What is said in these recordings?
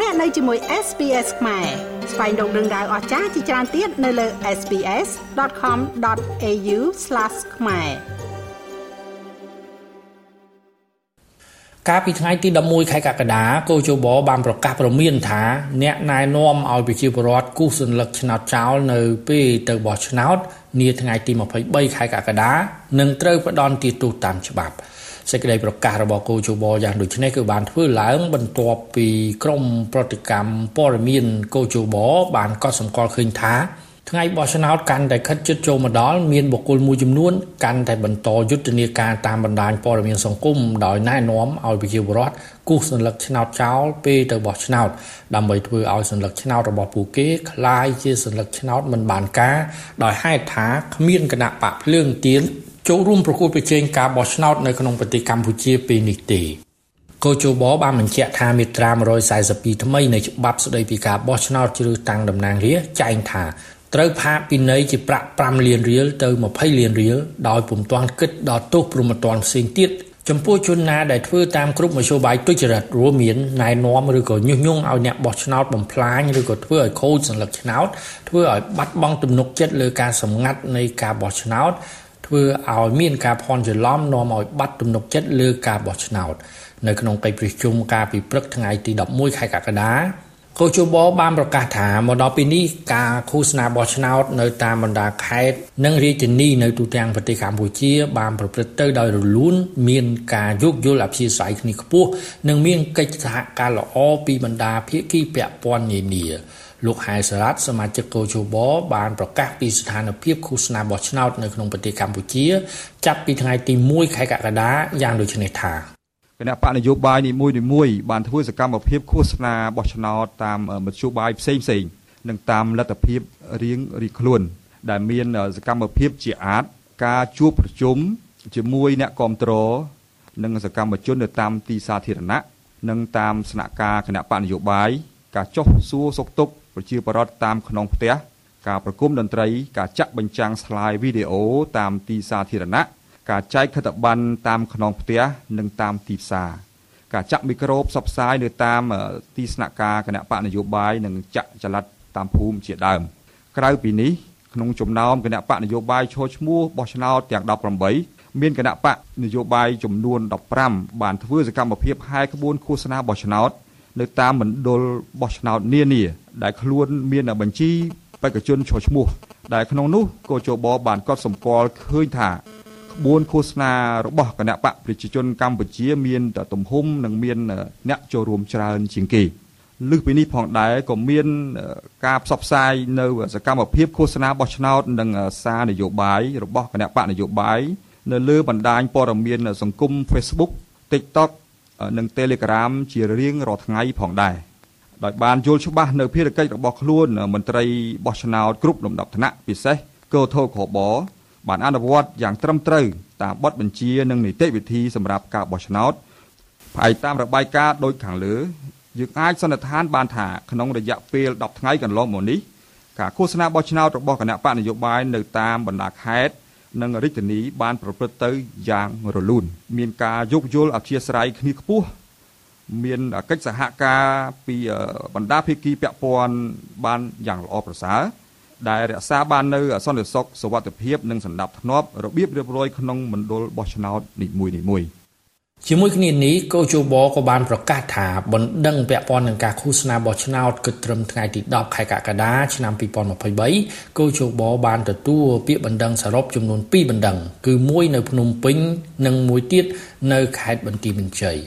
លោកអ្នកនៅជាមួយ SPS ខ្មែរស្វែងរកដឹងដៅអស្ចារ្យជាច្រើនទៀតនៅលើ SPS.com.au/ ខ្មែរកាលពីថ្ងៃទី11ខែកក្កដាកោជបបានប្រកាសព្រមានថា អ្នកណែនាំឲ្យប្រជាពលរដ្ឋគូសសញ្ញាឆ្នោតចោលនៅពេលទៅបោះឆ្នោតនាថ្ងៃទី23ខែកក្កដានឹងត្រូវផ្ដន់ទាទោសតាមច្បាប់ សេចក្តីប្រកាសរបស់គូជបយ៉ាងដូចនេះគឺបានធ្វើឡើងបន្ទាប់ពីក្រមប្រតិកម្មព័ត៌មានគូជបបានកត់សម្គាល់ឃើញថាថ្ងៃបោះឆ្នោតកាន់តែខិតជិតចូលមកដល់មានបុគ្គលមួយចំនួនកាន់តែបន្តយុទ្ធនាការតាមបណ្ដាញព័ត៌មានសង្គមដោយណែនាំឲ្យប្រជាពលរដ្ឋគូសសញ្ញាឆ្នោតចោលពេលទៅបោះឆ្នោតដើម្បីធ្វើឲ្យសញ្ញាឆ្នោតរបស់ពួកគេคล้ายជាសញ្ញាឆ្នោតមិនបានការដោយហេតុថាគ្មានគណៈបកភ្លើងទៀន ចូលរួមប្រកួតប្រជែងការបោះឆ្នោតនៅក្នុងប្រទេសកម្ពុជាពេលនេះទេកោជបបានបញ្ជាក់ថាមាត្រា142ថ្មីនៃច្បាប់ស្តីពីការបោះឆ្នោតជ្រើសតាំងតំណាងរាស្ត្រចែងថាត្រូវផាកពិន័យជាប្រាក់5លានរៀលទៅ20លានរៀលដោយពុំទាន់គិតដល់ទោសព្រហ្មទណ្ឌផ្សេងទៀតចំពោះជនណាដែលធ្វើតាមគ្រប់មធ្យោបាយទុច្ចរិតរួមមានណែនាំឬក៏ញុះញង់ឲ្យអ្នកបោះឆ្នោតបំផ្លាញឬក៏ធ្វើឲ្យខូចសញ្ញាឆ្នោតធ្វើឲ្យបាត់បង់ទំនុកចិត្តលើការសម្ងាត់នៃការបោះឆ្នោត ធ្វើឲ្យមានការភ័ន្តច្រឡំនាំឲ្យបាត់ទំនុកចិត្តលើការបោះឆ្នោតនៅក្នុងកិច្ចប្រជុំការពិព្រឹកថ្ងៃទី11ខែកក្កដាកោជបបានប្រកាសថាមកដល់ពេលនេះការឃោសនាបោះឆ្នោតនៅតាមបណ្ដាខេត្តនិងរាជធានីនៅទូទាំងប្រទេសកម្ពុជា បានប្រព្រឹត្តទៅដោយរលូនមានការយោគយល់អព្យាស្រ័យគ្នាខ្ពស់និងមានកិច្ចសហការល្អពីបណ្ដាភាគីពាក់ព័ន្ធនានា លោកហែសារ៉ាត់សមាជិកកោជបបានប្រកាសពីស្ថានភាពឃោសនាបោះឆ្នោតនៅក្នុងប្រទេសកម្ពុជា ចាប់ពីថ្ងៃទី1ខែកក្កដាយ៉ាងដូចនេះថាគណៈបកនយោបាយនីមួយនីមួយបានធ្វើសកម្មភាពឃោសនាបោះឆ្នោតតាមមធ្យោបាយផ្សេងផ្សេងនិងតាមលទ្ធភាពរៀងរៀងខ្លួន ដែលមានសកម្មភាពជាអាចការជួបប្រជុំជាមួយអ្នកគ្រប់គ្រងនិងសកម្មជននៅតាមទីសាធារណៈនិងតាមស្នាក់ការគណៈបកនយោបាយការចុះសួរសុខទុក្ខ ប្រជាពលរដ្ឋតាមក្នុងផ្ទះការប្រគំតន្ត្រី ការចាក់បញ្ចាំងស្លាយវីដេអូតាមទីសាធារណៈការចែកខិត្តប័ណ្ណតាមខ្នងផ្ទះនិងតាមទីផ្សារការចាក់មីក្រូផ្សព្វផ្សាយនៅតាមទីស្នាក់ការគណៈបកនយោបាយនិងចាក់ចល័តតាមភូមិជាដើម ក្រៅពីនេះក្នុងចំណោមគណៈបកនយោបាយឈរឈ្មោះបោះឆ្នោតទាំង18មានគណៈបកនយោបាយចំនួន15បានធ្វើសកម្មភាពហែក្បួនឃោសនាបោះឆ្នោត នៅតាមមណ្ឌលបោះឆ្នោតនានាដែលខ្លួនមានបញ្ជីបេក្ខជនឈរឈ្មោះដែលក្នុងនោះក៏ជបបានកត់សម្គាល់ឃើញថាក្បួនឃោសនារបស់គណៈបកប្រជាជនកម្ពុជាមានទំហំនិងមានអ្នកចូលរួមច្រើនជាងគេលើសពីនេះផងដែរក៏មានការផ្សព្វផ្សាយនៅសកម្មភាពឃោសនាបោះឆ្នោតនិងសារនយោបាយរបស់គណៈបកនយោបាយនៅលើបណ្ដាញព័ត៌មានសង្គម Facebook TikTok និង Telegram ជារៀងរាល់ថ្ងៃផងដែរដោយបានយល់ច្បាស់នៅភារកិច្ចរបស់ខ្លួនមន្ត្រីបោះឆ្នោតគ្រប់លំដាប់ថ្នាក់ពិសេសកោធោខបបានអនុវត្តយ៉ាងត្រឹមត្រូវតាមបទបញ្ជានិងនីតិវិធីសម្រាប់ការបោះឆ្នោតផ្អែកតាមរបាយការណ៍ដូចខាងលើយើងអាចសន្និដ្ឋានបានថាក្នុងរយៈពេល10ថ្ងៃកន្លងមកនេះការឃោសនាបោះឆ្នោតរបស់គណៈបកនយោបាយនៅតាមបណ្ដាខេត្ត និងរាជធានីបានប្រព្រឹត្តទៅយ៉ាងរលូន មានការយោគយល់អធិស្ឋានគ្នាខ្ពស់មានកិច្ចសហការពីបណ្ដាភាគីពាក់ព័ន្ធបានយ៉ាងល្អប្រសើរដែលរក្សាបាននៅសន្តិសុខសុវត្ថិភាពនិងសន្តិភាពរបៀបរៀបរយក្នុងមណ្ឌលបោះឆ្នោតនីមួយៗ ជាមួយគ្នានេះកោជបក៏បានប្រកាសថាបណ្ដឹងពាក់ព័ន្ធនឹងការឃោសនាបោះឆ្នោតគិតត្រឹមថ្ងៃទី10ខែកក្កដាឆ្នាំ2023កោជបបានទទួលពាក្យបណ្ដឹងសរុបចំនួន2បណ្ដឹងគឺមួយនៅភ្នំពេញនិងមួយទៀតនៅខេត្តបន្ទាយមានជ័យ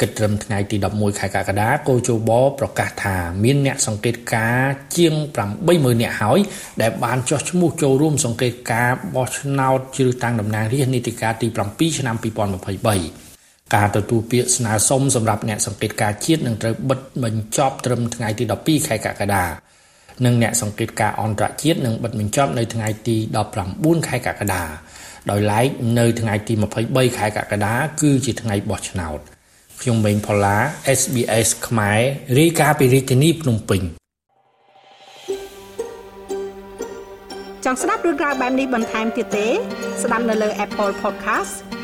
គិតត្រឹមថ្ងៃទី11ខែកក្កដាកោជបប្រកាសថាមានអ្នកសង្កេតការជាង80000នាក់ហើយដែលបានចោះឈ្មោះចូលរួមសង្កេតការបោះឆ្នោតជ្រើសតាំងតំណាងរាស្ត្រនីតិកាលទី7ឆ្នាំ2023 ការទទួលពាក្យស្នើសុំសម្រាប់អ្នកសង្កេតការជាតិនឹងត្រូវបិទបញ្ចប់ត្រឹមថ្ងៃទី12ខែកក្កដានិងអ្នកសង្កេតការអន្តរជាតិនឹងបិទបញ្ចប់នៅថ្ងៃទី19ខែកក្កដាដោយឡែកនៅថ្ងៃទី23ខែកក្កដាគឺជាថ្ងៃបោះឆ្នោត។ខ្ញុំម៉េងផល្លា SBS ខ្មែររាយការណ៍ពីរាជធានីភ្នំពេញចង់ស្ដាប់រឿងរ៉ាវបែបនេះបន្ថែមទៀតទេ ស្ដាប់នៅលើ Apple Podcast